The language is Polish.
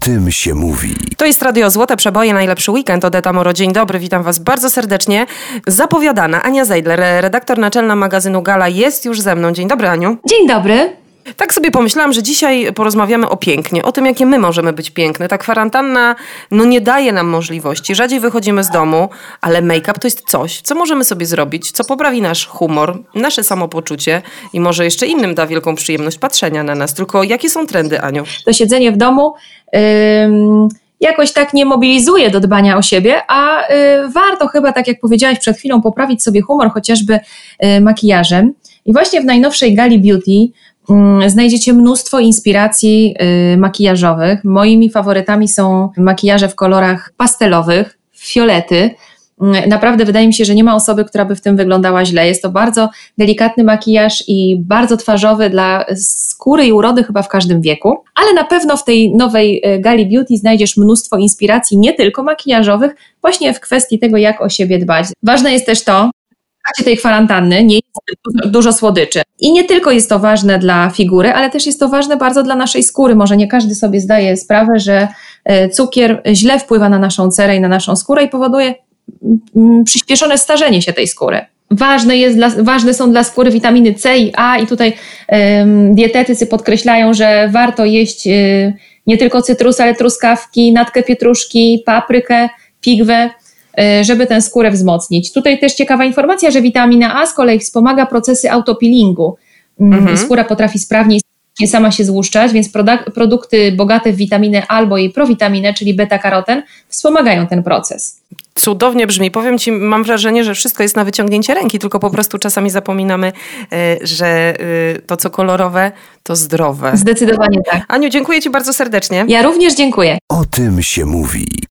tym się mówi. To jest Radio Złote Przeboje, najlepszy weekend. Odeta Moro, dzień dobry, witam Was bardzo serdecznie. Zapowiadana Ania Zeidler, redaktor naczelna magazynu Gala jest już ze mną. Dzień dobry Aniu. Dzień dobry. Tak sobie pomyślałam, że dzisiaj porozmawiamy o pięknie, o tym, jakie my możemy być piękne. Ta kwarantanna no, nie daje nam możliwości. Rzadziej wychodzimy z domu, ale make-up to jest coś, co możemy sobie zrobić, co poprawi nasz humor, nasze samopoczucie i może jeszcze innym da wielką przyjemność patrzenia na nas. Tylko jakie są trendy, Aniu? To siedzenie w domu. Jakoś tak nie mobilizuje do dbania o siebie, a y, warto chyba, tak jak powiedziałaś przed chwilą, poprawić sobie humor chociażby y, makijażem. I właśnie w najnowszej Gali Beauty znajdziecie mnóstwo inspiracji y, makijażowych. Moimi faworytami są makijaże w kolorach pastelowych, fiolety. Mm, naprawdę wydaje mi się, że nie ma osoby, która by w tym wyglądała źle. Jest to bardzo delikatny makijaż i bardzo twarzowy dla skóry i urody chyba w każdym wieku. Ale na pewno w tej nowej y, Gali Beauty znajdziesz mnóstwo inspiracji, nie tylko makijażowych, właśnie w kwestii tego, jak o siebie dbać. Ważne jest też to, trakcie tej kwarantanny nie jest dużo słodyczy. I nie tylko jest to ważne dla figury, ale też jest to ważne bardzo dla naszej skóry. Może nie każdy sobie zdaje sprawę, że e, cukier źle wpływa na naszą cerę i na naszą skórę i powoduje mm, przyspieszone starzenie się tej skóry. Ważne, jest dla, ważne są dla skóry witaminy C i A i tutaj um, dietetycy podkreślają, że warto jeść y, nie tylko cytrus, ale truskawki, natkę pietruszki, paprykę, pigwę, żeby tę skórę wzmocnić. Tutaj też ciekawa informacja, że witamina A z kolei wspomaga procesy autopeelingu. Mm, mhm. Skóra potrafi sprawniej sama się złuszczać, więc produkty bogate w witaminę albo jej prowitaminę, czyli beta-karoten, wspomagają ten proces. Cudownie brzmi. Powiem Ci, mam wrażenie, że wszystko jest na wyciągnięcie ręki, tylko po prostu czasami zapominamy, e, że e, to, co kolorowe, to zdrowe. Zdecydowanie tak. Aniu, dziękuję Ci bardzo serdecznie. Ja również dziękuję. O tym się mówi.